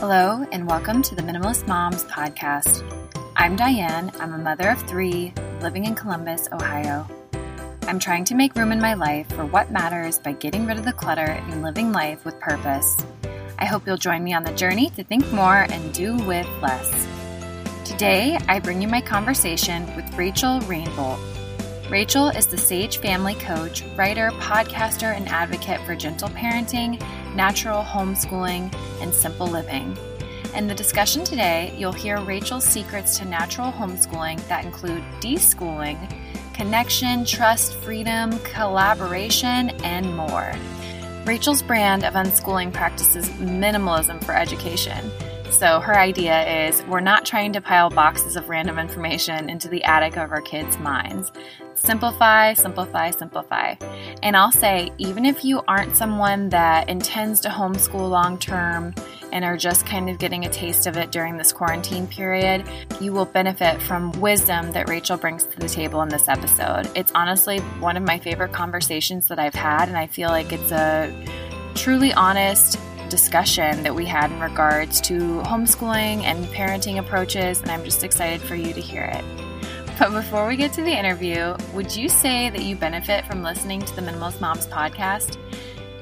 Hello, and welcome to the Minimalist Moms podcast. I'm Diane. I'm a mother of three living in Columbus, Ohio. I'm trying to make room in my life for what matters by getting rid of the clutter and living life with purpose. I hope you'll join me on the journey to think more and do with less. Today, I bring you my conversation with Rachel Rainbolt. Rachel is the Sage family coach, writer, podcaster, and advocate for gentle parenting natural homeschooling, and simple living. In the discussion today, you'll hear Rachel's secrets to natural homeschooling that include deschooling, connection, trust, freedom, collaboration, and more. Rachel's brand of unschooling practices minimalism for education. So, her idea is we're not trying to pile boxes of random information into the attic of our kids' minds. Simplify, simplify, simplify. And I'll say, even if you aren't someone that intends to homeschool long term and are just kind of getting a taste of it during this quarantine period, you will benefit from wisdom that Rachel brings to the table in this episode. It's honestly one of my favorite conversations that I've had, and I feel like it's a truly honest discussion that we had in regards to homeschooling and parenting approaches, and I'm just excited for you to hear it. But before we get to the interview, would you say that you benefit from listening to the Minimalist Moms podcast?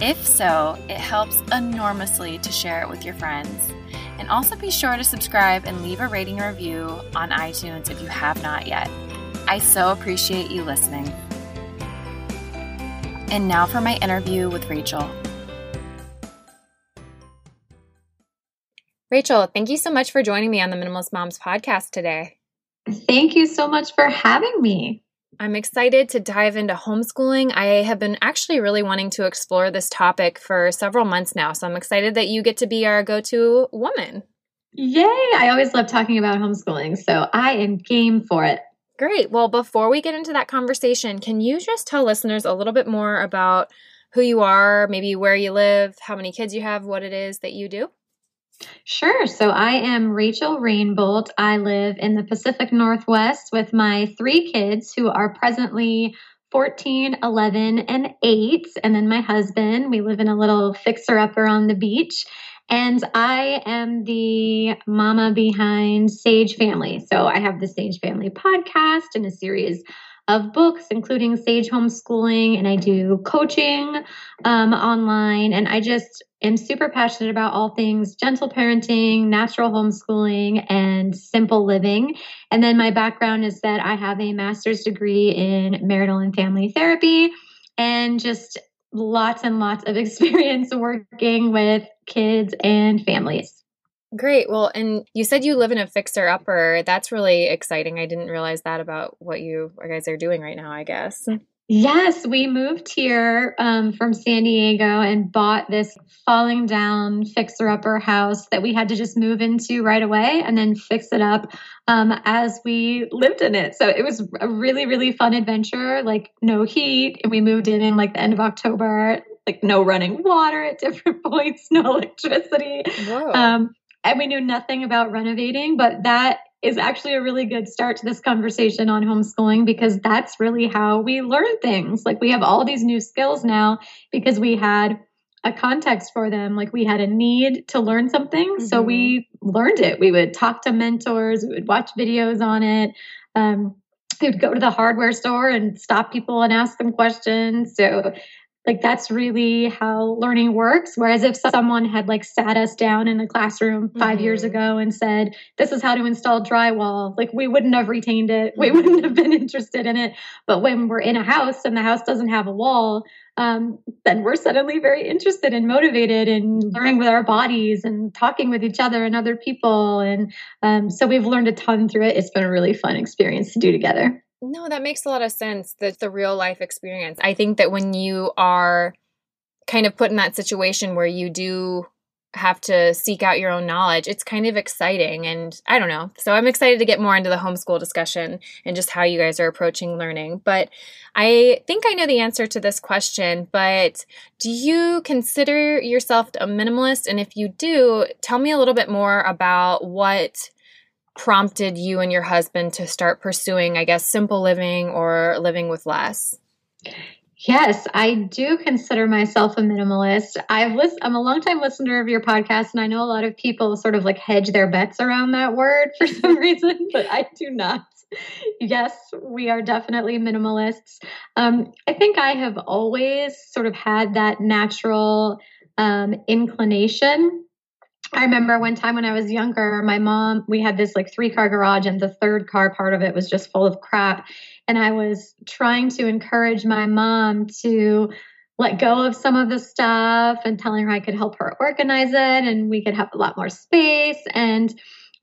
If so, it helps enormously to share it with your friends. And also be sure to subscribe and leave a rating review on iTunes if you have not yet. I so appreciate you listening. And now for my interview with Rachel. Rachel, thank you so much for joining me on the Minimalist Moms podcast today. Thank you so much for having me. I'm excited to dive into homeschooling. I have been actually really wanting to explore this topic for several months now, so I'm excited that you get to be our go to woman. Yay! I always love talking about homeschooling, so I am game for it. Great. Well, before we get into that conversation, can you just tell listeners a little bit more about who you are, maybe where you live, how many kids you have, what it is that you do? Sure. So I am Rachel Rainbolt. I live in the Pacific Northwest with my three kids who are presently 14, 11, and 8. And then my husband. We live in a little fixer upper on the beach. And I am the mama behind Sage Family. So I have the Sage Family podcast and a series of books, including Sage Homeschooling, and I do coaching um, online. And I just am super passionate about all things gentle parenting, natural homeschooling, and simple living. And then my background is that I have a master's degree in marital and family therapy and just lots and lots of experience working with kids and families. Great. Well, and you said you live in a fixer upper. That's really exciting. I didn't realize that about what you guys are doing right now, I guess. Yes, we moved here um, from San Diego and bought this falling down fixer upper house that we had to just move into right away and then fix it up um, as we lived in it. So it was a really, really fun adventure. Like, no heat. And we moved in in like the end of October, like, no running water at different points, no electricity. Um, and we knew nothing about renovating, but that is actually a really good start to this conversation on homeschooling because that's really how we learn things. Like we have all these new skills now because we had a context for them. Like we had a need to learn something. Mm-hmm. So we learned it. We would talk to mentors, we would watch videos on it. Um, we would go to the hardware store and stop people and ask them questions. So like that's really how learning works. Whereas if someone had like sat us down in a classroom 5 mm-hmm. years ago and said this is how to install drywall like we wouldn't have retained it. We mm-hmm. wouldn't have been interested in it. But when we're in a house and the house doesn't have a wall um, then we're suddenly very interested and motivated in learning with our bodies and talking with each other and other people. And um, so we've learned a ton through it. It's been a really fun experience to do together no, that makes a lot of sense. That's the real life experience. I think that when you are kind of put in that situation where you do have to seek out your own knowledge, it's kind of exciting. And I don't know. So I'm excited to get more into the homeschool discussion and just how you guys are approaching learning. But I think I know the answer to this question. But do you consider yourself a minimalist? And if you do, tell me a little bit more about what prompted you and your husband to start pursuing, I guess, simple living or living with less? Yes, I do consider myself a minimalist. I've list- I'm a longtime listener of your podcast, and I know a lot of people sort of like hedge their bets around that word for some reason, but I do not. Yes, we are definitely minimalists. Um, I think I have always sort of had that natural um, inclination. I remember one time when I was younger, my mom, we had this like three car garage, and the third car part of it was just full of crap and I was trying to encourage my mom to let go of some of the stuff and telling her I could help her organize it and we could have a lot more space. And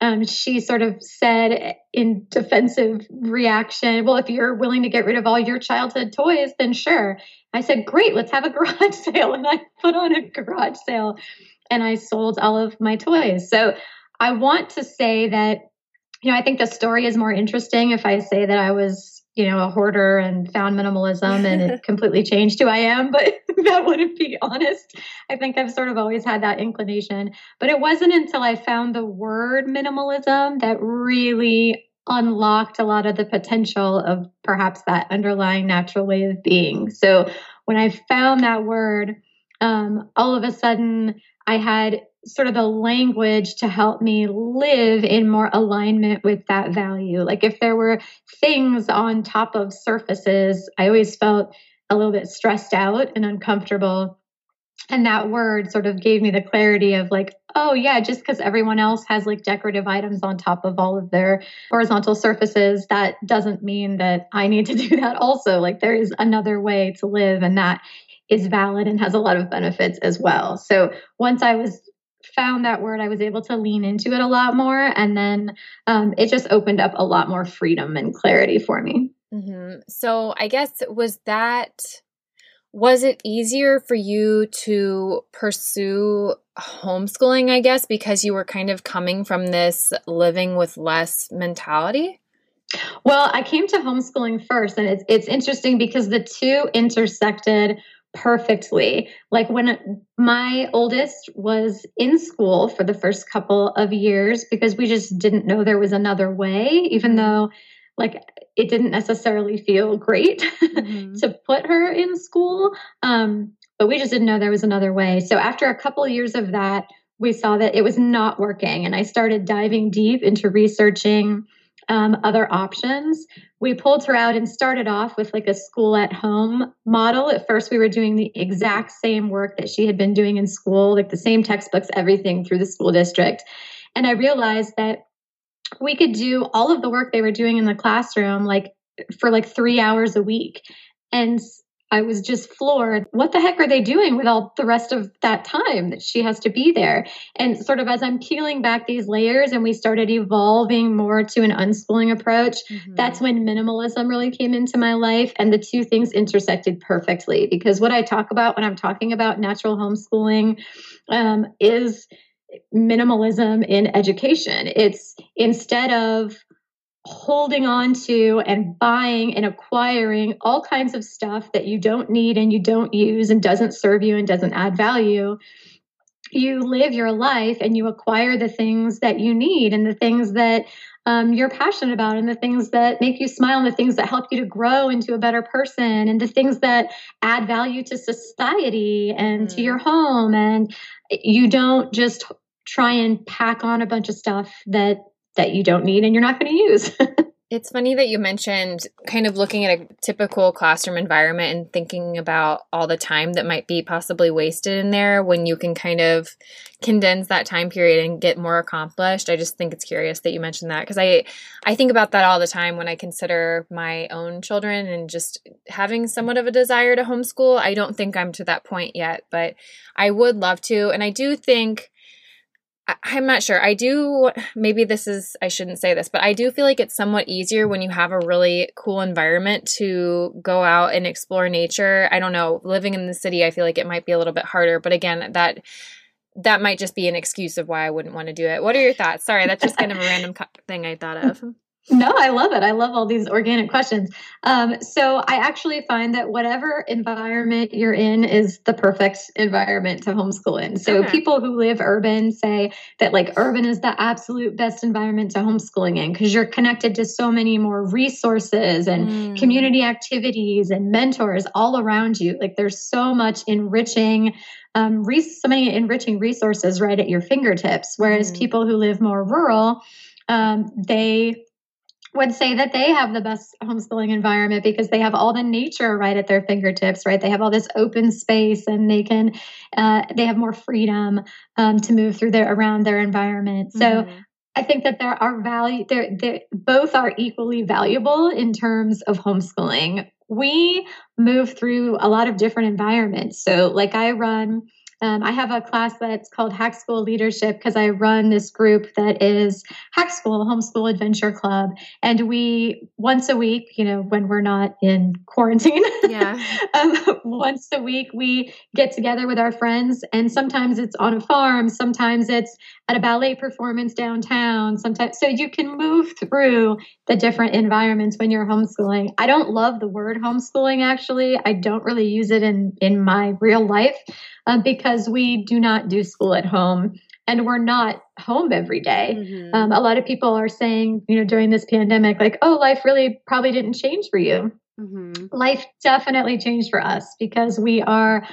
um, she sort of said in defensive reaction, Well, if you're willing to get rid of all your childhood toys, then sure. I said, Great, let's have a garage sale. And I put on a garage sale and I sold all of my toys. So I want to say that, you know, I think the story is more interesting if I say that I was you know, a hoarder and found minimalism and it completely changed who I am, but that wouldn't be honest. I think I've sort of always had that inclination. But it wasn't until I found the word minimalism that really unlocked a lot of the potential of perhaps that underlying natural way of being. So when I found that word, um, all of a sudden I had sort of the language to help me live in more alignment with that value. Like if there were things on top of surfaces, I always felt a little bit stressed out and uncomfortable. And that word sort of gave me the clarity of like, oh, yeah, just because everyone else has like decorative items on top of all of their horizontal surfaces, that doesn't mean that I need to do that also. Like, there is another way to live, and that is valid and has a lot of benefits as well. So, once I was found that word, I was able to lean into it a lot more. And then um, it just opened up a lot more freedom and clarity for me. Mm-hmm. So I guess was that was it easier for you to pursue homeschooling i guess because you were kind of coming from this living with less mentality well i came to homeschooling first and it's it's interesting because the two intersected perfectly. Like when my oldest was in school for the first couple of years, because we just didn't know there was another way, even though like it didn't necessarily feel great mm-hmm. to put her in school. Um, but we just didn't know there was another way. So after a couple of years of that, we saw that it was not working. And I started diving deep into researching um, other options. We pulled her out and started off with like a school at home model. At first, we were doing the exact same work that she had been doing in school, like the same textbooks, everything through the school district. And I realized that we could do all of the work they were doing in the classroom like for like three hours a week. And I was just floored. What the heck are they doing with all the rest of that time that she has to be there? And sort of as I'm peeling back these layers and we started evolving more to an unschooling approach, mm-hmm. that's when minimalism really came into my life. And the two things intersected perfectly because what I talk about when I'm talking about natural homeschooling um, is minimalism in education. It's instead of holding on to and buying and acquiring all kinds of stuff that you don't need and you don't use and doesn't serve you and doesn't add value you live your life and you acquire the things that you need and the things that um, you're passionate about and the things that make you smile and the things that help you to grow into a better person and the things that add value to society and mm. to your home and you don't just try and pack on a bunch of stuff that that you don't need and you're not going to use. it's funny that you mentioned kind of looking at a typical classroom environment and thinking about all the time that might be possibly wasted in there when you can kind of condense that time period and get more accomplished. I just think it's curious that you mentioned that because I I think about that all the time when I consider my own children and just having somewhat of a desire to homeschool. I don't think I'm to that point yet, but I would love to and I do think I'm not sure. I do, maybe this is, I shouldn't say this, but I do feel like it's somewhat easier when you have a really cool environment to go out and explore nature. I don't know, living in the city, I feel like it might be a little bit harder. But again, that that might just be an excuse of why I wouldn't want to do it. What are your thoughts? Sorry, that's just kind of a random thing I thought of. No, I love it. I love all these organic questions. Um, so I actually find that whatever environment you're in is the perfect environment to homeschool in. So okay. people who live urban say that like urban is the absolute best environment to homeschooling in because you're connected to so many more resources and mm. community activities and mentors all around you. Like there's so much enriching um, re- so many enriching resources right at your fingertips. Whereas mm. people who live more rural, um, they would say that they have the best homeschooling environment because they have all the nature right at their fingertips right they have all this open space and they can uh, they have more freedom um, to move through their around their environment so mm-hmm. I think that there are value there both are equally valuable in terms of homeschooling. We move through a lot of different environments. So like I run um, I have a class that's called Hack School Leadership because I run this group that is Hack School Homeschool Adventure Club, and we once a week, you know, when we're not in quarantine, yeah, um, once a week we get together with our friends, and sometimes it's on a farm, sometimes it's at a ballet performance downtown, sometimes so you can move through the different environments when you're homeschooling. I don't love the word homeschooling actually. I don't really use it in in my real life um, because we do not do school at home and we're not home every day. Mm-hmm. Um, a lot of people are saying, you know, during this pandemic, like, oh, life really probably didn't change for you. Mm-hmm. Life definitely changed for us because we are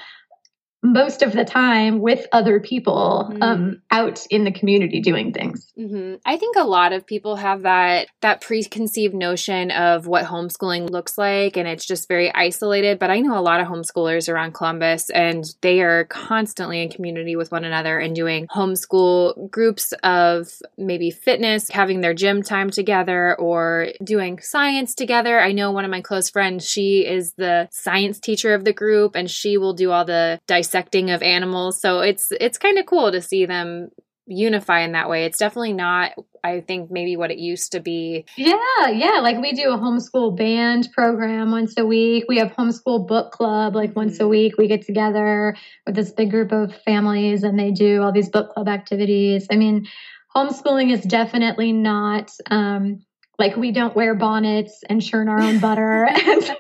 most of the time with other people mm-hmm. um, out in the community doing things. Mm-hmm. I think a lot of people have that that preconceived notion of what homeschooling looks like, and it's just very isolated. But I know a lot of homeschoolers around Columbus, and they are constantly in community with one another and doing homeschool groups of maybe fitness, having their gym time together, or doing science together. I know one of my close friends; she is the science teacher of the group, and she will do all the dice dissecting of animals. So it's it's kind of cool to see them unify in that way. It's definitely not I think maybe what it used to be. Yeah, yeah. Like we do a homeschool band program once a week. We have homeschool book club like once mm-hmm. a week. We get together with this big group of families and they do all these book club activities. I mean, homeschooling is definitely not um like we don't wear bonnets and churn our own butter and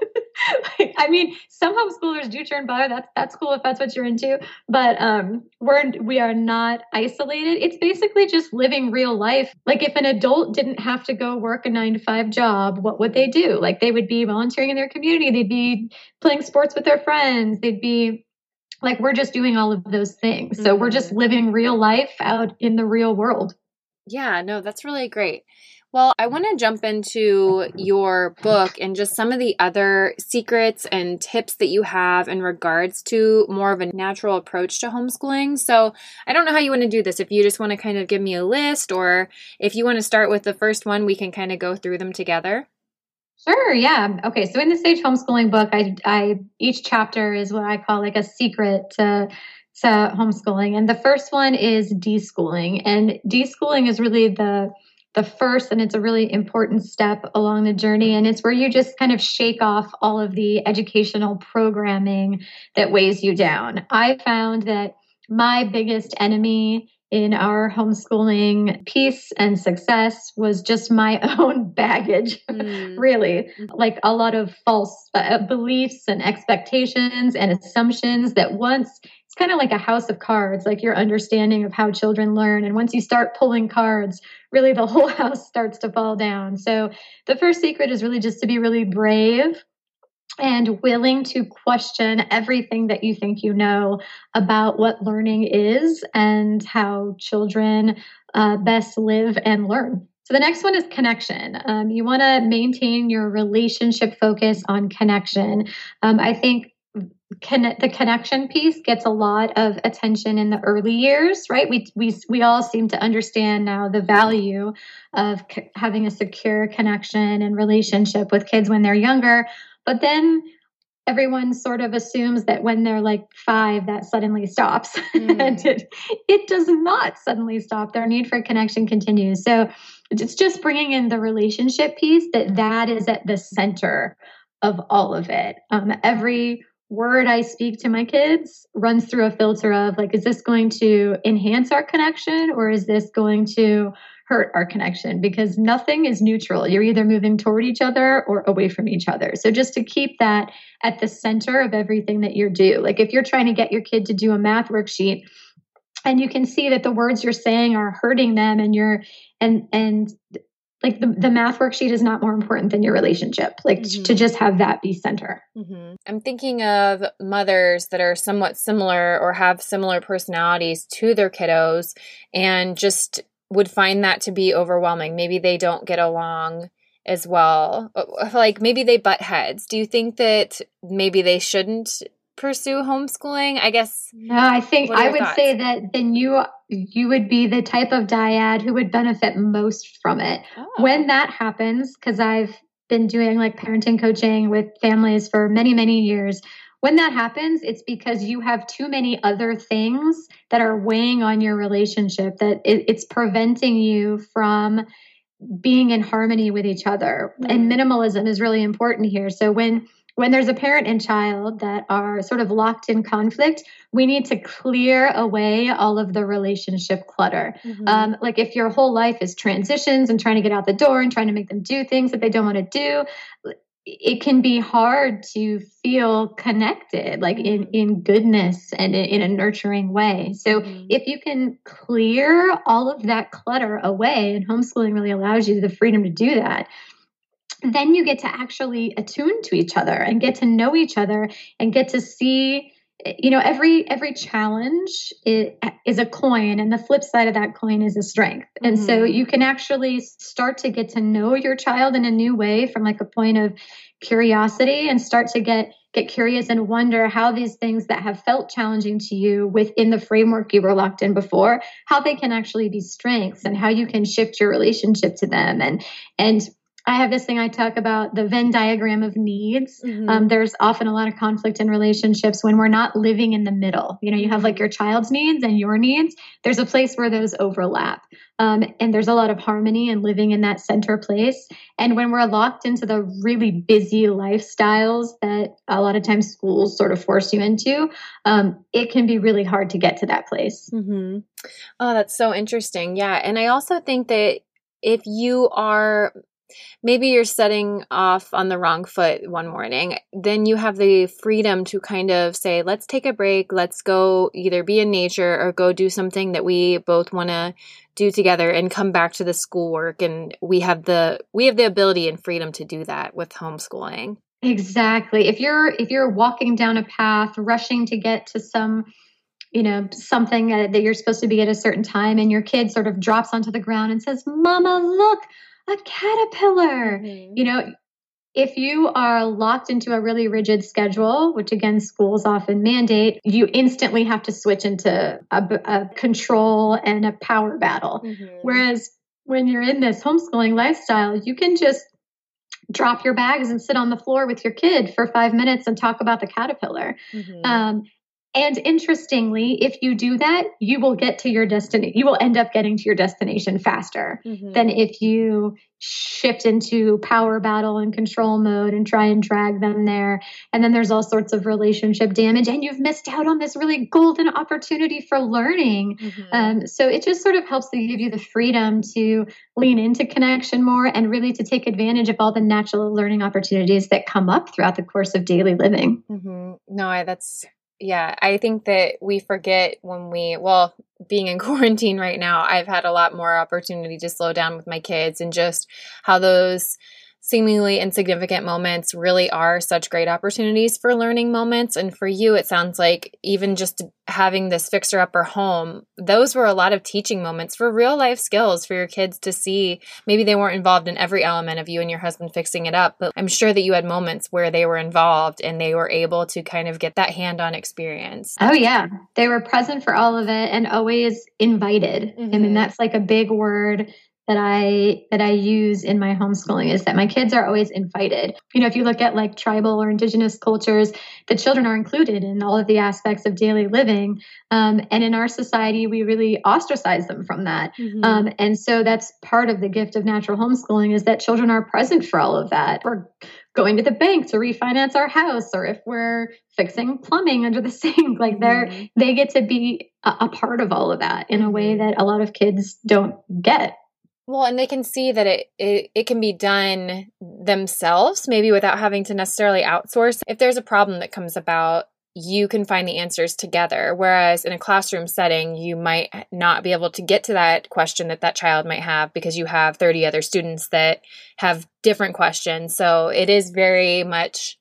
I mean, some homeschoolers do churn butter. That's that's cool if that's what you're into. But um, we're we are not isolated. It's basically just living real life. Like if an adult didn't have to go work a nine to five job, what would they do? Like they would be volunteering in their community. They'd be playing sports with their friends. They'd be like we're just doing all of those things. So mm-hmm. we're just mm-hmm. living real life out in the real world. Yeah, no, that's really great. Well, I want to jump into your book and just some of the other secrets and tips that you have in regards to more of a natural approach to homeschooling. So, I don't know how you want to do this. If you just want to kind of give me a list, or if you want to start with the first one, we can kind of go through them together. Sure. Yeah. Okay. So in the Sage Homeschooling book, I, I each chapter is what I call like a secret to to homeschooling, and the first one is deschooling, and deschooling is really the the first and it's a really important step along the journey and it's where you just kind of shake off all of the educational programming that weighs you down i found that my biggest enemy in our homeschooling peace and success was just my own baggage, mm. really. Like a lot of false uh, beliefs and expectations and assumptions that once kind of like a house of cards, like your understanding of how children learn. And once you start pulling cards, really the whole house starts to fall down. So the first secret is really just to be really brave and willing to question everything that you think you know about what learning is and how children uh, best live and learn. So the next one is connection. Um, you want to maintain your relationship focus on connection. Um, I think The connection piece gets a lot of attention in the early years, right? We we we all seem to understand now the value of c- having a secure connection and relationship with kids when they're younger, but then everyone sort of assumes that when they're like 5 that suddenly stops. Mm. and it it does not suddenly stop. Their need for connection continues. So it's just bringing in the relationship piece that that is at the center of all of it. Um, every word I speak to my kids runs through a filter of like, is this going to enhance our connection or is this going to hurt our connection because nothing is neutral. You're either moving toward each other or away from each other. So just to keep that at the center of everything that you do. Like if you're trying to get your kid to do a math worksheet and you can see that the words you're saying are hurting them and you're and and like the, the math worksheet is not more important than your relationship. Like mm-hmm. to just have that be center. Mm-hmm. i'm thinking of mothers that are somewhat similar or have similar personalities to their kiddos and just would find that to be overwhelming. Maybe they don't get along as well. Like maybe they butt heads. Do you think that maybe they shouldn't pursue homeschooling? I guess. No, I think I would thoughts? say that then you you would be the type of dyad who would benefit most from it. Oh. When that happens, because I've been doing like parenting coaching with families for many many years. When that happens, it's because you have too many other things that are weighing on your relationship that it, it's preventing you from being in harmony with each other. Mm-hmm. And minimalism is really important here. So when when there's a parent and child that are sort of locked in conflict, we need to clear away all of the relationship clutter. Mm-hmm. Um, like if your whole life is transitions and trying to get out the door and trying to make them do things that they don't want to do, it can be hard to feel connected like in mm-hmm. in goodness and in a nurturing way so mm-hmm. if you can clear all of that clutter away and homeschooling really allows you the freedom to do that then you get to actually attune to each other and get to know each other and get to see you know every every challenge is, a coin and the flip side of that coin is a strength and mm-hmm. so you can actually start to get to know your child in a new way from like a point of curiosity and start to get get curious and wonder how these things that have felt challenging to you within the framework you were locked in before how they can actually be strengths and how you can shift your relationship to them and and I have this thing I talk about the Venn diagram of needs. Mm-hmm. Um, there's often a lot of conflict in relationships when we're not living in the middle. You know, you have like your child's needs and your needs. There's a place where those overlap. Um, and there's a lot of harmony and living in that center place. And when we're locked into the really busy lifestyles that a lot of times schools sort of force you into, um, it can be really hard to get to that place. Mm-hmm. Oh, that's so interesting. Yeah. And I also think that if you are maybe you're setting off on the wrong foot one morning, then you have the freedom to kind of say, let's take a break. Let's go either be in nature or go do something that we both want to do together and come back to the schoolwork. And we have the, we have the ability and freedom to do that with homeschooling. Exactly. If you're, if you're walking down a path, rushing to get to some, you know something uh, that you're supposed to be at a certain time and your kid sort of drops onto the ground and says mama look a caterpillar. Mm-hmm. You know, if you are locked into a really rigid schedule, which again, schools often mandate, you instantly have to switch into a, a control and a power battle. Mm-hmm. Whereas when you're in this homeschooling lifestyle, you can just drop your bags and sit on the floor with your kid for five minutes and talk about the caterpillar. Mm-hmm. Um, and interestingly, if you do that, you will get to your destination. You will end up getting to your destination faster mm-hmm. than if you shift into power battle and control mode and try and drag them there. And then there's all sorts of relationship damage, and you've missed out on this really golden opportunity for learning. Mm-hmm. Um, so it just sort of helps to give you the freedom to lean into connection more and really to take advantage of all the natural learning opportunities that come up throughout the course of daily living. Mm-hmm. No, I, that's yeah, I think that we forget when we, well, being in quarantine right now, I've had a lot more opportunity to slow down with my kids and just how those seemingly insignificant moments really are such great opportunities for learning moments. And for you, it sounds like even just having this fixer upper home, those were a lot of teaching moments for real life skills for your kids to see. Maybe they weren't involved in every element of you and your husband fixing it up, but I'm sure that you had moments where they were involved and they were able to kind of get that hand on experience. Oh, yeah. They were present for all of it and always invited. Mm-hmm. I mean, mm-hmm. that's like a big word that I that I use in my homeschooling is that my kids are always invited. You know, if you look at like tribal or indigenous cultures, the children are included in all of the aspects of daily living. Um, and in our society, we really ostracize them from that. Mm-hmm. Um, and so that's part of the gift of natural homeschooling is that children are present for all of that. We're going to the bank to refinance our house, or if we're fixing plumbing under the sink, like they're mm-hmm. they get to be a, a, part of all of that in a way mm-hmm. that a lot of kids don't get Well, and they can see that it, it it can be done themselves, maybe without having to necessarily outsource. If there's a problem that comes about, you can find the answers together. Whereas in a classroom setting, you might not be able to get to that question that that child might have because you have 30 other students that have different questions. So it is very much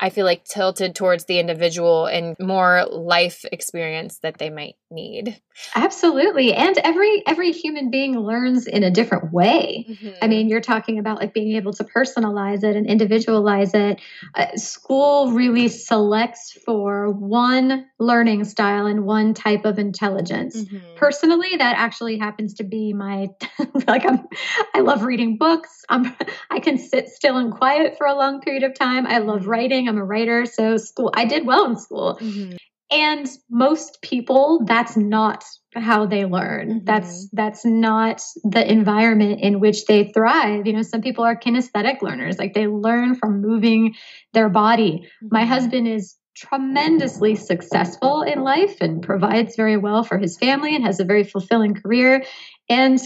I feel like tilted towards the individual and more life experience that they might need. Absolutely. And every every human being learns in a different way. Mm-hmm. I mean, you're talking about like being able to personalize it and individualize it. Uh, school really selects for one learning style and one type of intelligence. Mm-hmm. Personally, that actually happens to be my like I'm I love reading books. I'm I can sit still and quiet for a long period of time. I love mm-hmm. Writing. I'm a writer, so school I did well in school. Mm-hmm. And most people, that's not how they learn. Mm-hmm. That's that's not the environment in which they thrive. You know, some people are kinesthetic learners, like they learn from moving their body. Mm-hmm. My husband is tremendously successful in life and provides very well for his family and has a very fulfilling career. And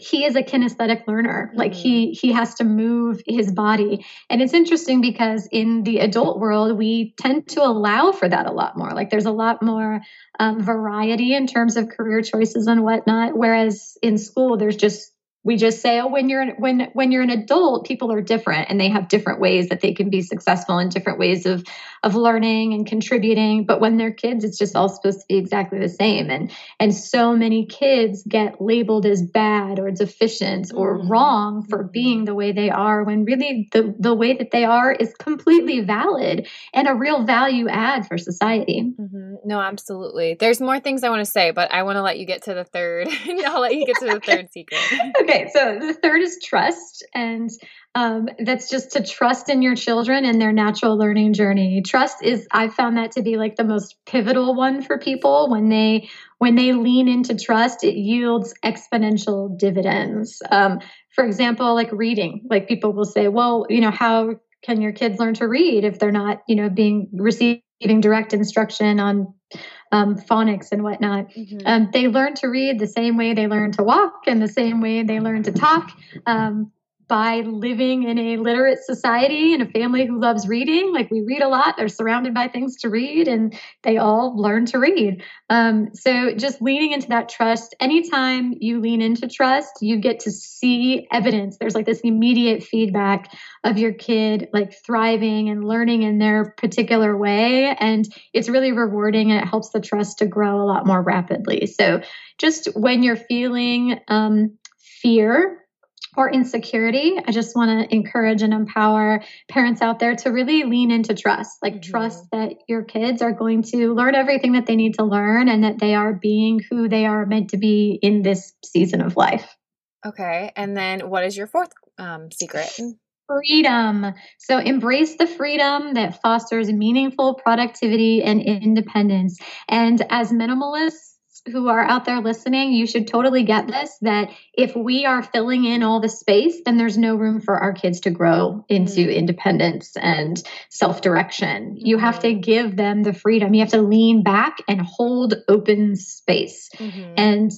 he is a kinesthetic learner. Like he he has to move his body. And it's interesting because in the adult world we tend to allow for that a lot more. Like there's a lot more um, variety in terms of career choices and whatnot. Whereas in school there's just we just say oh when you're when when you're an adult people are different and they have different ways that they can be successful and different ways of of learning and contributing but when they're kids it's just all supposed to be exactly the same and and so many kids get labeled as bad or deficient or mm-hmm. wrong for mm-hmm. being the way they are when really the the way that they are is completely valid and a real value add for society mm-hmm. no absolutely there's more things i want to say but i want to let you get to the third i'll let you get to the third secret okay, so the third is trust. And um, that's just to trust in your children and their natural learning journey. Trust is, I found that to be like the most pivotal one for people when they when they lean into trust, it yields exponential dividends. Um, for example, like reading, like people will say, well, you know, how can your kids learn to read if they're not, you know, being receiving direct instruction on um, phonics and whatnot. Mm-hmm. Um, they learn to read the same way they learn to walk and the same way they learn to talk. Um, by living in a literate society and a family who loves reading. Like we read a lot, they're surrounded by things to read, and they all learn to read. Um, so just leaning into that trust. Anytime you lean into trust, you get to see evidence. There's like this immediate feedback of your kid like thriving and learning in their particular way, and it's really rewarding and it helps the trust to grow a lot more rapidly. So just when you're feeling um, fear or insecurity, I just want to encourage and empower parents out there to really lean into trust. Like, mm-hmm. trust that your kids are going to learn everything that they need to learn and that they are being who they are meant to be in this season of life. Okay. And then what is your fourth um, secret? Freedom. So embrace the freedom that fosters meaningful productivity and independence. And as minimalists, who are out there listening, you should totally get this that if we are filling in all the space, then there's no room for our kids to grow into mm-hmm. independence and self direction. Mm-hmm. You have to mm-hmm. give them the freedom. You have to lean back and hold open space mm-hmm. and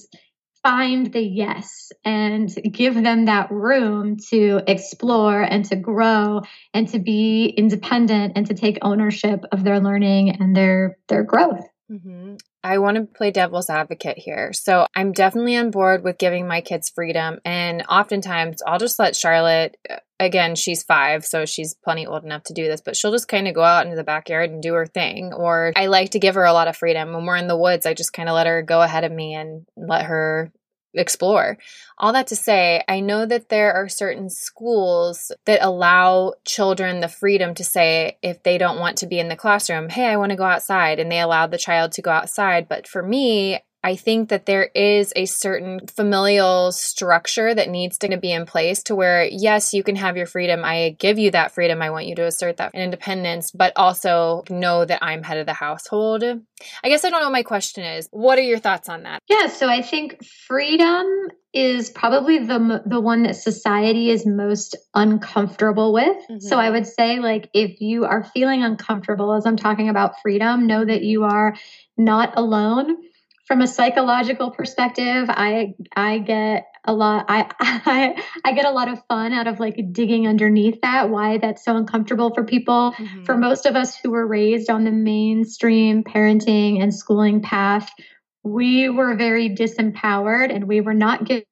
find the yes and give them that room to explore and to grow and to be independent and to take ownership of their learning and their their growth. Mm-hmm. I want to play devil's advocate here. So I'm definitely on board with giving my kids freedom. And oftentimes I'll just let Charlotte, uh, again, she's five, so she's plenty old enough to do this, but she'll just kind of go out into the backyard and do her thing. Or I like to give her a lot of freedom. When we're in the woods, I just kind of let her go ahead of me and let her explore. All that to say, I know that there are certain schools that allow children the freedom to say if they don't want to be in the classroom, hey, I want to go outside, and they allow the child to go outside. But for me, I think that there is a certain familial structure that needs to be in place to where, yes, you can have your freedom. I give you that freedom. I want you to assert that independence, but also know that I'm head of the household. I guess I don't know what my question is. What are your thoughts on that? Yeah, so I think freedom is probably the the one that society is most uncomfortable with. Mm-hmm. So I would say like if you are feeling uncomfortable as I'm talking about freedom, know that you are not alone from a psychological perspective, I I get a lot I, I i get a lot of fun out of like digging underneath that why that's so uncomfortable for people mm-hmm. for most of us who were raised on the mainstream parenting and schooling path we were very disempowered and we were not given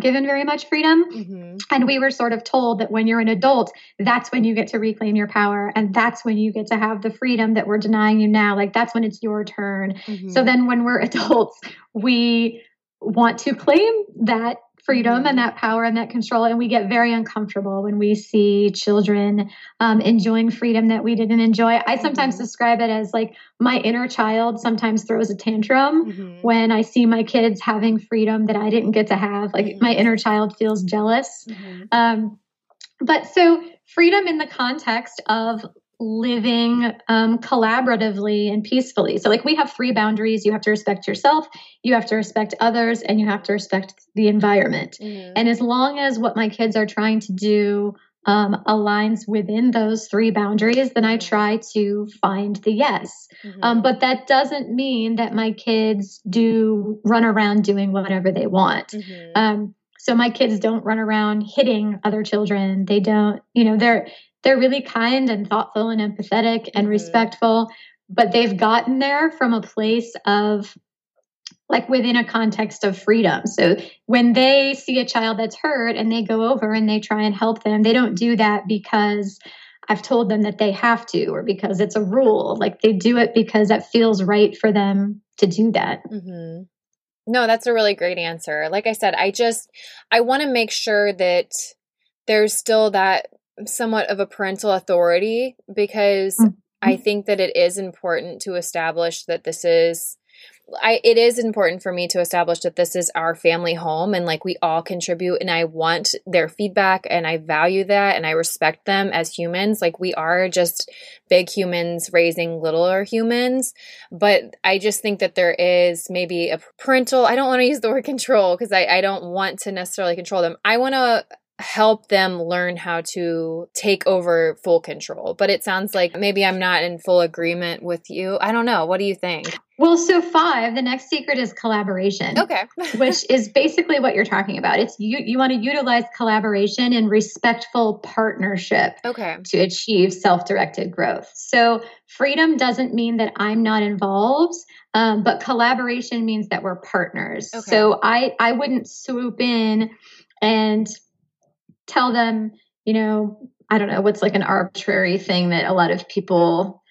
given very much freedom. Mm-hmm. And we were sort of told that when you're an adult, that's when you get to reclaim your power. And that's when you get to have the freedom that we're denying you now. Like that's when it's your turn. Mm-hmm. So then when we're adults, we want to claim that freedom and mm-hmm. that power and that control. And we get very uncomfortable when we see children um, enjoying freedom that we didn't enjoy. I sometimes mm-hmm. describe it as like my inner child sometimes throws a tantrum mm-hmm. when I see my kids having freedom that I didn't get to have. Like mm-hmm. my inner child feels jealous. Mm-hmm. Um, but so freedom in the context of living um, collaboratively and peacefully. So, like, we have three boundaries you have to respect yourself, you have to respect others, and you have to respect the environment. Mm-hmm. And as long as what my kids are trying to do um, aligns within those three boundaries, then I mm-hmm. try to find the yes. Mm-hmm. Um, but that doesn't mean that my kids do run around doing whatever they want. Mm-hmm. Um, so my kids don't run around hitting other children. They don't, you know, they're they're really kind and thoughtful and empathetic and mm-hmm. respectful, but they've gotten there from a place of like within a context of freedom. So when they see a child that's hurt and they go over and they try and help them, they don't do that because I've told them that they have to or because it's a rule. Like they do it because it feels right for them to do that. Mm-hmm. No, that's a really great answer. Like I said, I just I want to make sure that there's still that somewhat of a parental authority because mm-hmm. I think that it is important to establish that this is I it is important for me to establish that this is our family home and like we all contribute and I want their feedback and I value that and I respect them as humans like we are just big humans raising littler humans but I just think that there is maybe a parental I don't want to use the word control because I, I don't want to necessarily control them I want to help them learn how to take over full control. But it sounds like maybe I'm not in full agreement with you. I don't know. What do you think? Well, so five, the next secret is collaboration. Okay. which is basically what you're talking about. It's you you want to utilize collaboration and respectful partnership okay. to achieve self-directed growth. So freedom doesn't mean that I'm not involved. Um, but collaboration means that we're partners. Okay. So I I wouldn't swoop in and tell them, you know, I don't know what's like an arbitrary thing that a lot of people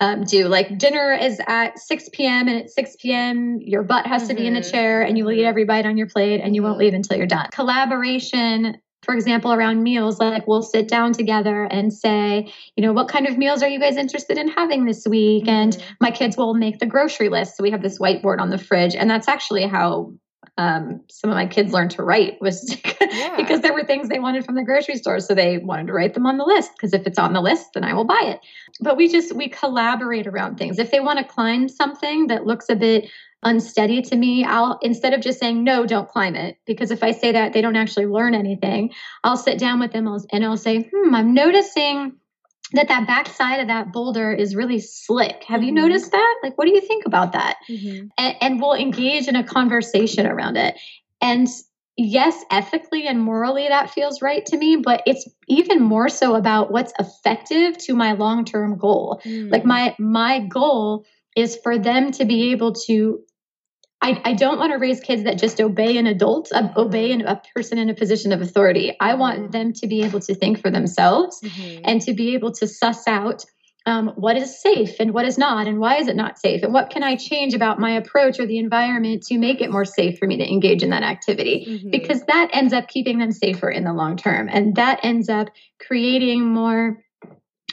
um, do. Like dinner is at 6 p.m. and at 6 p.m. your butt has mm-hmm. to be in the mm-hmm. chair and you will eat every bite on your plate and you won't mm-hmm. leave until you're done. Collaboration for example, around meals, like we'll sit down together and say, you know, what kind of meals are you guys interested in having this week? Mm-hmm. And my kids will make the grocery list. So we have this whiteboard on the fridge. And that's actually how um, some of my kids learned to write was yeah. because there were things they wanted from the grocery store. So they wanted to write them on the list because if it's on the list then i will buy it. But we just we collaborate around things. If they want to climb something that looks a bit unsteady to me i'll instead of just saying no don't climb it because if i say that they don't actually learn anything i'll sit down with them and i'll say hmm i'm noticing that that backside of that boulder is really slick. Have you mm-hmm. noticed that? Like, what do you think about that? Mm-hmm. And, and we'll engage in a conversation around it. And yes, ethically and morally, that feels right to me, but it's even more so about what's effective to my long term goal. Mm. Like, my, my goal is for them to be able to I, I don't want to raise kids that just obey an adult, uh, obey an, a person in a position of authority. I want mm-hmm. them to be able to think for themselves mm-hmm. and to be able to suss out um, what is safe and what is not, and why is it not safe, and what can I change about my approach or the environment to make it more safe for me to engage in that activity? Mm-hmm. Because that ends up keeping them safer in the long term, and that ends up creating more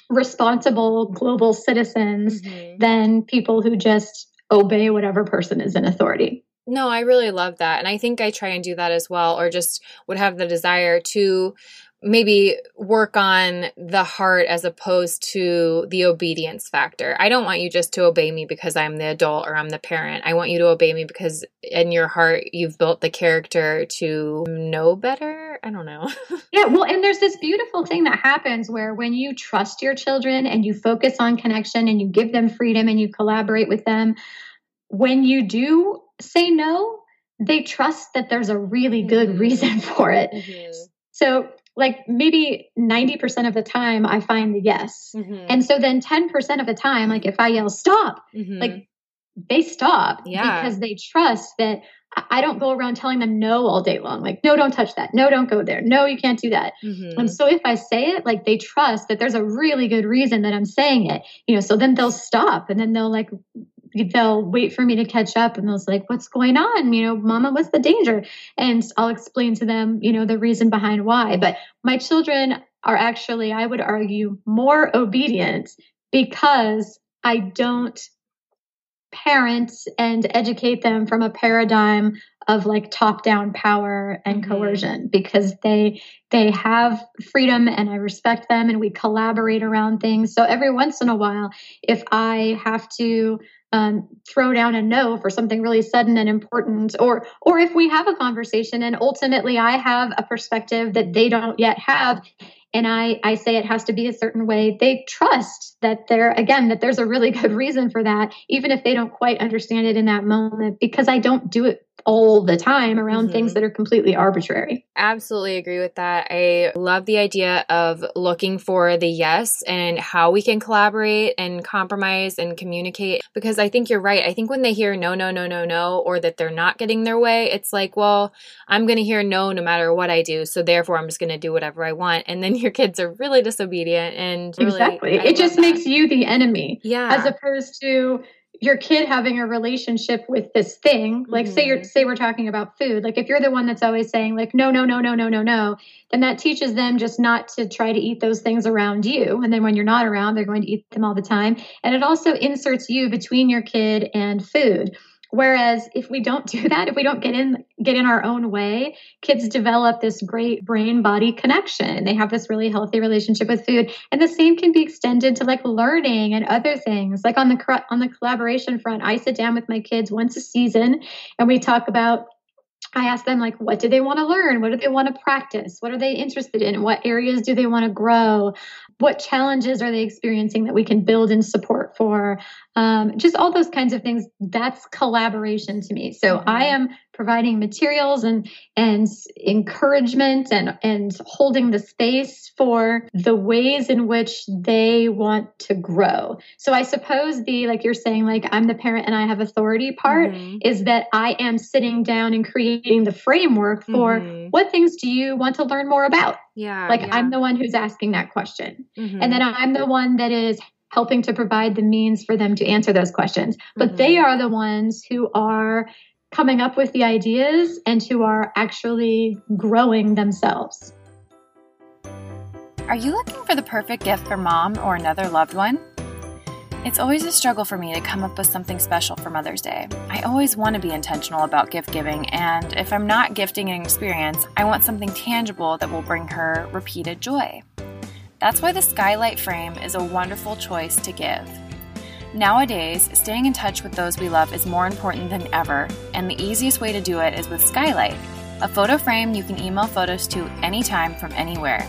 responsible global citizens mm-hmm. than people who just obey whatever person is in authority. No, I really love that. And I think I try and do that as well, or just would have the desire to maybe work on the heart as opposed to the obedience factor. I don't want you just to obey me because I'm the adult or I'm the parent. I want you to obey me because in your heart you've built the character to know better. I don't know. yeah, well, and there's this beautiful thing that happens where when you trust your children and you focus on connection and you give them freedom and you collaborate with them, when you do say no, they trust that there's a really good mm-hmm. reason for it. Mm-hmm. So, like maybe 90% of the time, I find the yes. Mm-hmm. And so then 10% of the time, like if I yell stop, mm-hmm. like they stop yeah. because they trust that I don't go around telling them no all day long. Like, no, don't touch that. No, don't go there. No, you can't do that. Mm-hmm. And so if I say it, like they trust that there's a really good reason that I'm saying it, you know, so then they'll stop and then they'll like they'll wait for me to catch up and they'll say like what's going on you know mama what's the danger and i'll explain to them you know the reason behind why but my children are actually i would argue more obedient because i don't parent and educate them from a paradigm of like top down power and mm-hmm. coercion because they they have freedom and I respect them and we collaborate around things. So every once in a while if I have to um, throw down a no for something really sudden and important or or if we have a conversation and ultimately i have a perspective that they don't yet have and i i say it has to be a certain way they trust that there again that there's a really good reason for that even if they don't quite understand it in that moment because i don't do it all the time around mm-hmm. things that are completely arbitrary. Absolutely agree with that. I love the idea of looking for the yes and how we can collaborate and compromise and communicate because I think you're right. I think when they hear no, no, no, no, no, or that they're not getting their way, it's like, well, I'm going to hear no no matter what I do. So therefore, I'm just going to do whatever I want. And then your kids are really disobedient and really, exactly. it just that. makes you the enemy. Yeah. As opposed to, your kid having a relationship with this thing like mm-hmm. say you're mm-hmm. say we're talking about food like if you're the one that's always saying like no no no no no no no then that teaches them just not to try to eat those things around you and then when you're not around they're going to eat them all the time and it also inserts you between your kid and food Whereas if we don't do that, if we don't get in get in our own way, kids develop this great brain body connection. They have this really healthy relationship with food, and the same can be extended to like learning and other things. Like on the on the collaboration front, I sit down with my kids once a season and we talk about I ask them like what do they want to learn? What do they want to practice? What are they interested in? What areas do they want to grow? What challenges are they experiencing that we can build and support for? Um, just all those kinds of things. That's collaboration to me. So mm-hmm. I am providing materials and and encouragement and and holding the space for the ways in which they want to grow. So I suppose the like you're saying like I'm the parent and I have authority part mm-hmm. is that I am sitting down and creating the framework for mm-hmm. what things do you want to learn more about? Yeah. Like yeah. I'm the one who's asking that question. Mm-hmm. And then I'm the one that is helping to provide the means for them to answer those questions. But they mm-hmm. are the ones who are coming up with the ideas and who are actually growing themselves. Are you looking for the perfect gift for mom or another loved one? It's always a struggle for me to come up with something special for Mother's Day. I always want to be intentional about gift giving, and if I'm not gifting an experience, I want something tangible that will bring her repeated joy. That's why the skylight frame is a wonderful choice to give. Nowadays, staying in touch with those we love is more important than ever, and the easiest way to do it is with Skylight, a photo frame you can email photos to anytime from anywhere.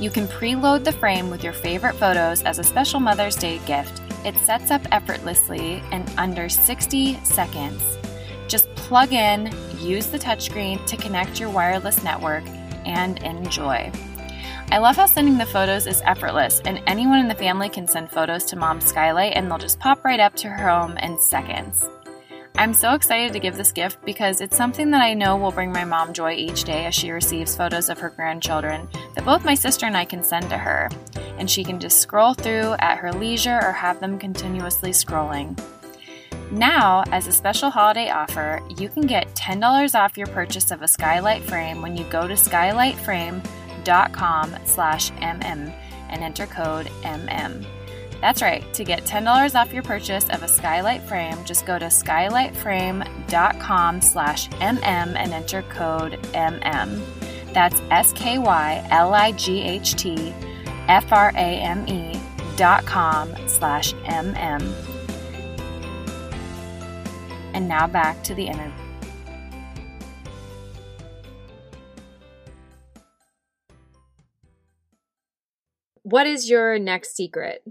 You can preload the frame with your favorite photos as a special Mother's Day gift. It sets up effortlessly in under 60 seconds. Just plug in, use the touchscreen to connect your wireless network, and enjoy. I love how sending the photos is effortless, and anyone in the family can send photos to mom's skylight and they'll just pop right up to her home in seconds. I'm so excited to give this gift because it's something that I know will bring my mom joy each day as she receives photos of her grandchildren that both my sister and I can send to her, and she can just scroll through at her leisure or have them continuously scrolling. Now, as a special holiday offer, you can get $10 off your purchase of a skylight frame when you go to skylightframe.com skylightframe.com slash mm and enter code mm. That's right, to get $10 off your purchase of a skylight frame, just go to skylightframe.com slash mm and enter code mm. That's S-K-Y-L-I-G-H-T-F-R-A-M-E dot com slash mm. And now back to the interview. What is your next secret?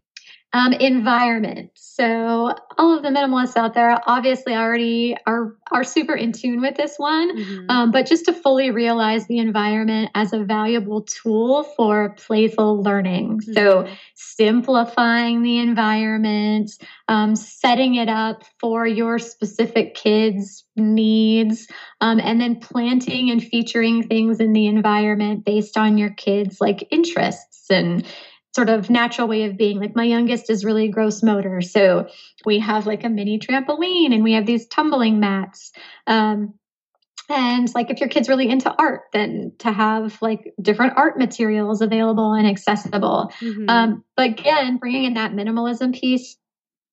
Um, environment. So all of the minimalists out there obviously already are are super in tune with this one, mm-hmm. um, but just to fully realize the environment as a valuable tool for playful learning. Mm-hmm. So simplifying the environment, um, setting it up for your specific kids' needs, um, and then planting and featuring things in the environment based on your kids' like interests and sort of natural way of being. Like my youngest is really gross motor. So we have like a mini trampoline and we have these tumbling mats. Um, and like if your kid's really into art, then to have like different art materials available and accessible. Mm-hmm. Um, but again, bringing in that minimalism piece,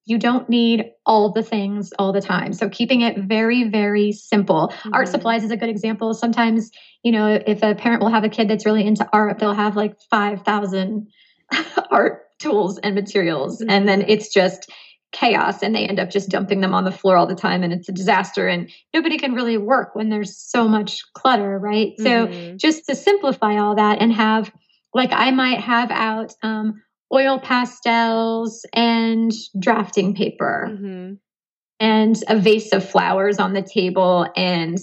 you don't need all the things all the time. So keeping it very, very simple. Mm-hmm. Art supplies is a good example. Sometimes, you know, if a parent will have a kid that's really into art, they'll have like 5,000 art tools and materials. Mm-hmm. And then it's just chaos and they end up just dumping them on the floor all the time and it's a disaster and nobody can really work when there's so much clutter, right? Mm-hmm. So just to simplify all that and have like I might have out um, oil pastels and drafting paper mm-hmm. and a vase of flowers on the table and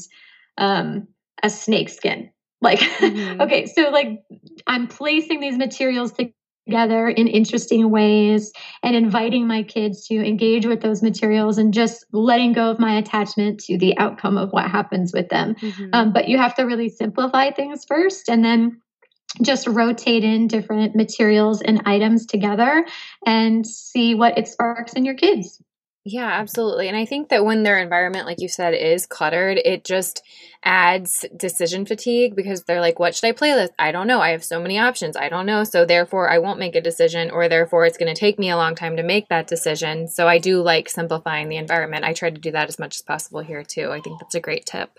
um, a snake skin. Like, mm-hmm. okay, so like I'm placing these materials to, together in interesting ways and inviting my kids to engage with those materials and just letting go of my attachment to the outcome of what happens with them. Mm-hmm. Um, but you have to really simplify things first and then just rotate in different materials and items together and see what it sparks in your kids. Yeah, absolutely. And I think that when their environment, like you said, is cluttered, it just adds decision fatigue because they're like, what should I play with? I don't know. I have so many options. I don't know. So therefore, I won't make a decision, or therefore, it's going to take me a long time to make that decision. So I do like simplifying the environment. I try to do that as much as possible here, too. I think that's a great tip.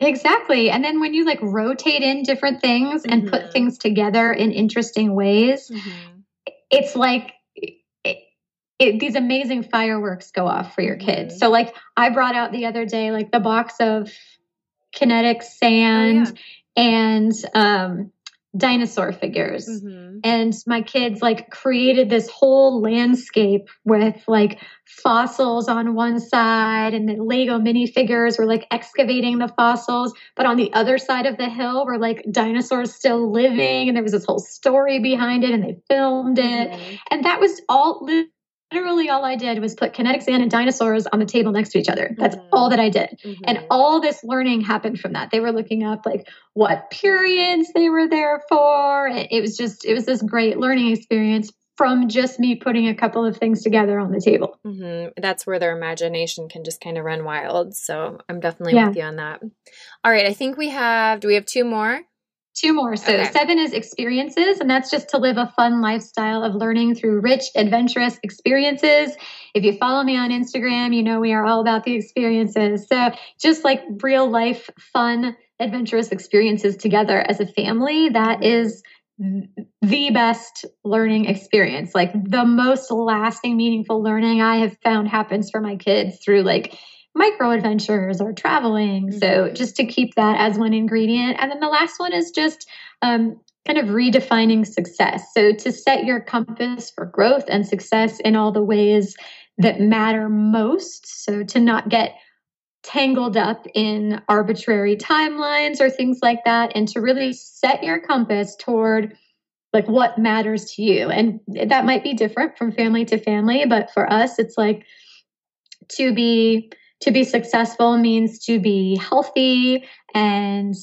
Exactly. And then when you like rotate in different things and mm-hmm. put things together in interesting ways, mm-hmm. it's like it, these amazing fireworks go off for your kids. Mm-hmm. So, like, I brought out the other day, like, the box of kinetic sand oh, yeah. and um, dinosaur figures. Mm-hmm. And my kids, like, created this whole landscape with, like, fossils on one side, and the Lego minifigures were, like, excavating the fossils. But on the other side of the hill were, like, dinosaurs still living, and there was this whole story behind it, and they filmed it. Mm-hmm. And that was all literally all I did was put kinetic sand and dinosaurs on the table next to each other. That's mm-hmm. all that I did. Mm-hmm. And all this learning happened from that. They were looking up like what periods they were there for. It was just, it was this great learning experience from just me putting a couple of things together on the table. Mm-hmm. That's where their imagination can just kind of run wild. So I'm definitely yeah. with you on that. All right. I think we have, do we have two more? Two more. So okay. seven is experiences, and that's just to live a fun lifestyle of learning through rich, adventurous experiences. If you follow me on Instagram, you know we are all about the experiences. So just like real life, fun, adventurous experiences together as a family, that is the best learning experience. Like the most lasting, meaningful learning I have found happens for my kids through like micro adventures or traveling. Mm-hmm. So just to keep that as one ingredient. And then the last one is just um, kind of redefining success. So to set your compass for growth and success in all the ways that matter most. So to not get tangled up in arbitrary timelines or things like that and to really set your compass toward like what matters to you and that might be different from family to family but for us it's like to be to be successful means to be healthy and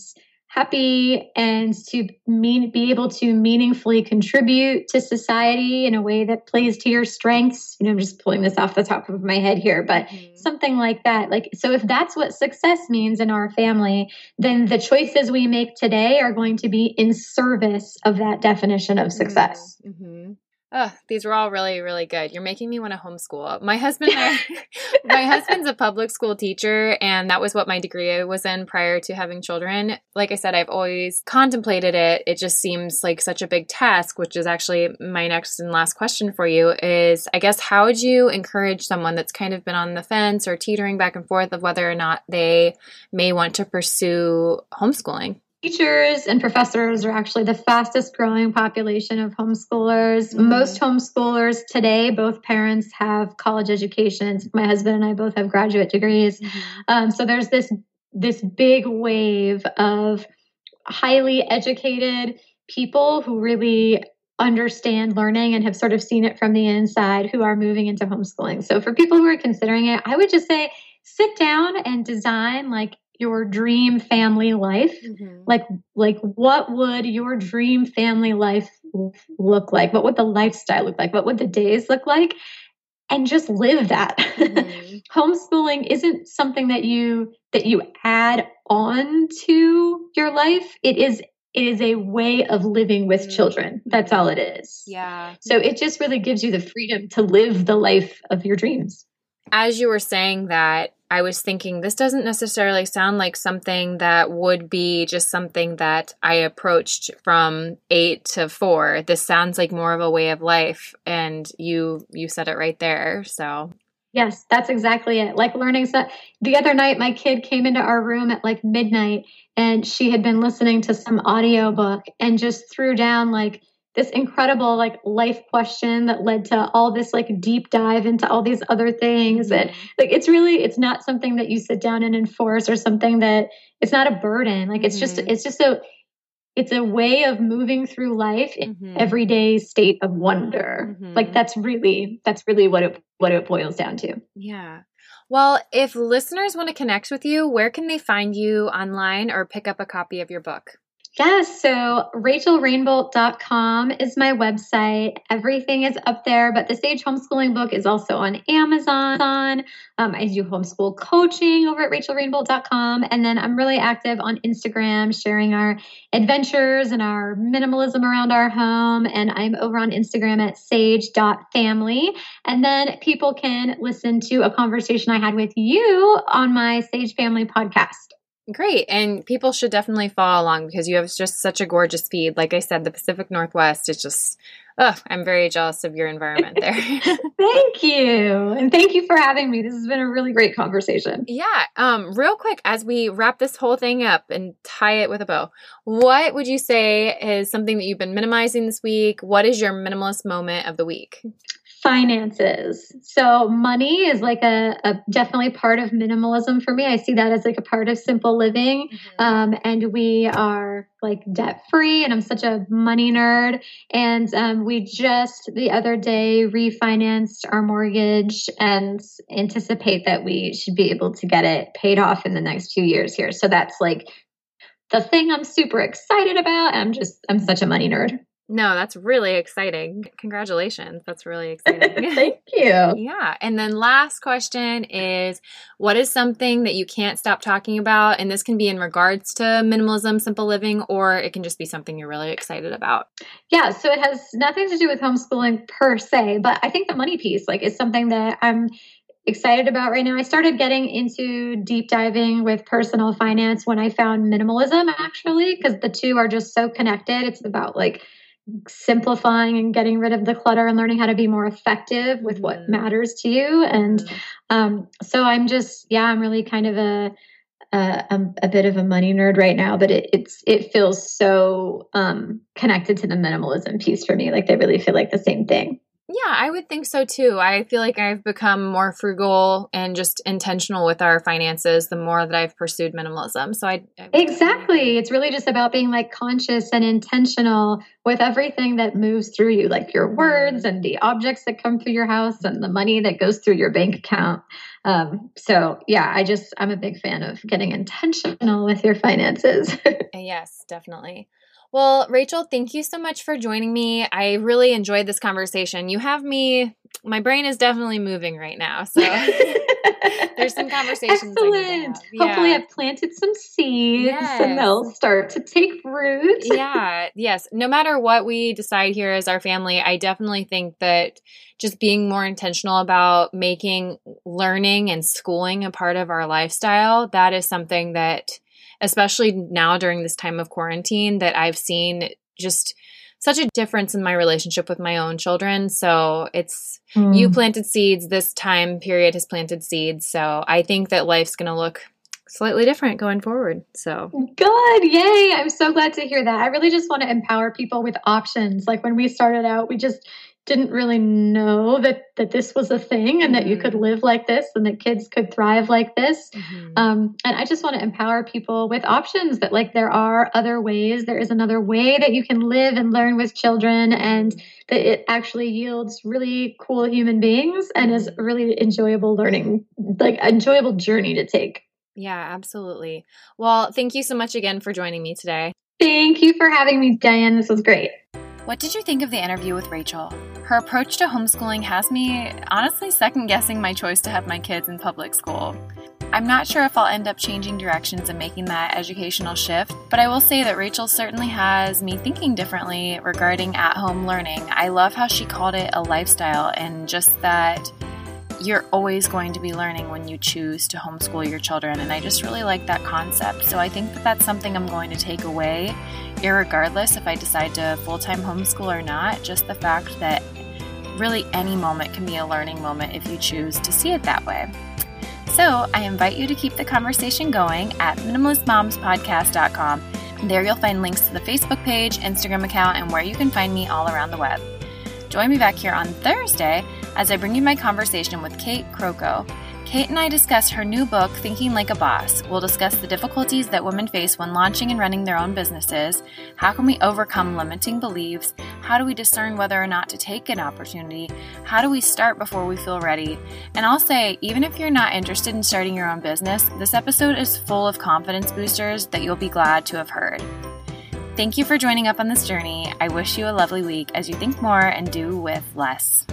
happy and to mean be able to meaningfully contribute to society in a way that plays to your strengths you know i'm just pulling this off the top of my head here but mm-hmm. something like that like so if that's what success means in our family then the choices we make today are going to be in service of that definition of success mm-hmm. Oh, these were all really, really good. You're making me want to homeschool. My husband, I, my husband's a public school teacher, and that was what my degree was in prior to having children. Like I said, I've always contemplated it. It just seems like such a big task, which is actually my next and last question for you. Is I guess how would you encourage someone that's kind of been on the fence or teetering back and forth of whether or not they may want to pursue homeschooling? Teachers and professors are actually the fastest growing population of homeschoolers. Mm-hmm. Most homeschoolers today, both parents have college educations. My husband and I both have graduate degrees. Mm-hmm. Um, so there's this this big wave of highly educated people who really understand learning and have sort of seen it from the inside who are moving into homeschooling. So for people who are considering it, I would just say sit down and design like your dream family life. Mm-hmm. like like what would your dream family life look like? What would the lifestyle look like? What would the days look like? And just live that. Mm-hmm. homeschooling isn't something that you that you add on to your life. It is it is a way of living with mm-hmm. children. That's all it is. Yeah. So it just really gives you the freedom to live the life of your dreams. As you were saying that I was thinking this doesn't necessarily sound like something that would be just something that I approached from 8 to 4. This sounds like more of a way of life and you you said it right there. So Yes, that's exactly it. Like learning stuff. The other night my kid came into our room at like midnight and she had been listening to some audiobook and just threw down like this incredible like life question that led to all this like deep dive into all these other things mm-hmm. like it's really it's not something that you sit down and enforce or something that it's not a burden like it's mm-hmm. just it's just a it's a way of moving through life in mm-hmm. everyday state of wonder mm-hmm. like that's really that's really what it what it boils down to yeah well, if listeners want to connect with you, where can they find you online or pick up a copy of your book? Yes. So rachelrainbolt.com is my website. Everything is up there, but the Sage Homeschooling book is also on Amazon. Um, I do homeschool coaching over at rachelrainbolt.com. And then I'm really active on Instagram, sharing our adventures and our minimalism around our home. And I'm over on Instagram at sage.family. And then people can listen to a conversation I had with you on my Sage Family podcast. Great. And people should definitely follow along because you have just such a gorgeous feed. Like I said, the Pacific Northwest is just, oh, I'm very jealous of your environment there. thank you. And thank you for having me. This has been a really great conversation. Yeah. Um, real quick, as we wrap this whole thing up and tie it with a bow, what would you say is something that you've been minimizing this week? What is your minimalist moment of the week? Finances. So money is like a, a, definitely part of minimalism for me. I see that as like a part of simple living. Mm-hmm. Um, and we are like debt free, and I'm such a money nerd. And um, we just the other day refinanced our mortgage and anticipate that we should be able to get it paid off in the next few years here. So that's like the thing I'm super excited about. I'm just I'm such a money nerd. No, that's really exciting. Congratulations. That's really exciting. Thank you. yeah. And then last question is what is something that you can't stop talking about? And this can be in regards to minimalism, simple living, or it can just be something you're really excited about. Yeah. So it has nothing to do with homeschooling per se, but I think the money piece like is something that I'm excited about right now. I started getting into deep diving with personal finance when I found minimalism actually, because the two are just so connected. It's about like simplifying and getting rid of the clutter and learning how to be more effective with what mm-hmm. matters to you and mm-hmm. um, so i'm just yeah i'm really kind of a, a, a bit of a money nerd right now but it, it's it feels so um, connected to the minimalism piece for me like they really feel like the same thing yeah, I would think so too. I feel like I've become more frugal and just intentional with our finances the more that I've pursued minimalism. So I, I Exactly. It's really just about being like conscious and intentional with everything that moves through you, like your words and the objects that come through your house and the money that goes through your bank account. Um, so yeah, I just I'm a big fan of getting intentional with your finances. yes, definitely. Well, Rachel, thank you so much for joining me. I really enjoyed this conversation. You have me, my brain is definitely moving right now. So there's some conversations. Excellent. Yeah. Hopefully, I've planted some seeds yes. and they'll start to take root. yeah. Yes. No matter what we decide here as our family, I definitely think that just being more intentional about making learning and schooling a part of our lifestyle, that is something that especially now during this time of quarantine, that I've seen just such a difference in my relationship with my own children. So it's mm. you planted seeds, this time period has planted seeds. So I think that life's going to look slightly different going forward. So good. Yay. I'm so glad to hear that. I really just want to empower people with options. Like when we started out, we just didn't really know that that this was a thing and mm-hmm. that you could mm-hmm. live like this and that kids could thrive like this mm-hmm. um, and i just want to empower people with options that like there are other ways there is another way that you can live and learn with children and that it actually yields really cool human beings and is mm-hmm. a really enjoyable learning like enjoyable journey to take yeah absolutely well thank you so much again for joining me today thank you for having me diane this was great what did you think of the interview with Rachel? Her approach to homeschooling has me honestly second guessing my choice to have my kids in public school. I'm not sure if I'll end up changing directions and making that educational shift, but I will say that Rachel certainly has me thinking differently regarding at home learning. I love how she called it a lifestyle and just that you're always going to be learning when you choose to homeschool your children. And I just really like that concept. So I think that that's something I'm going to take away, regardless if I decide to full time homeschool or not. Just the fact that really any moment can be a learning moment if you choose to see it that way. So I invite you to keep the conversation going at minimalistmomspodcast.com. There you'll find links to the Facebook page, Instagram account, and where you can find me all around the web. Join me back here on Thursday as I bring you my conversation with Kate Crocco. Kate and I discuss her new book, Thinking Like a Boss. We'll discuss the difficulties that women face when launching and running their own businesses. How can we overcome limiting beliefs? How do we discern whether or not to take an opportunity? How do we start before we feel ready? And I'll say, even if you're not interested in starting your own business, this episode is full of confidence boosters that you'll be glad to have heard. Thank you for joining up on this journey. I wish you a lovely week as you think more and do with less.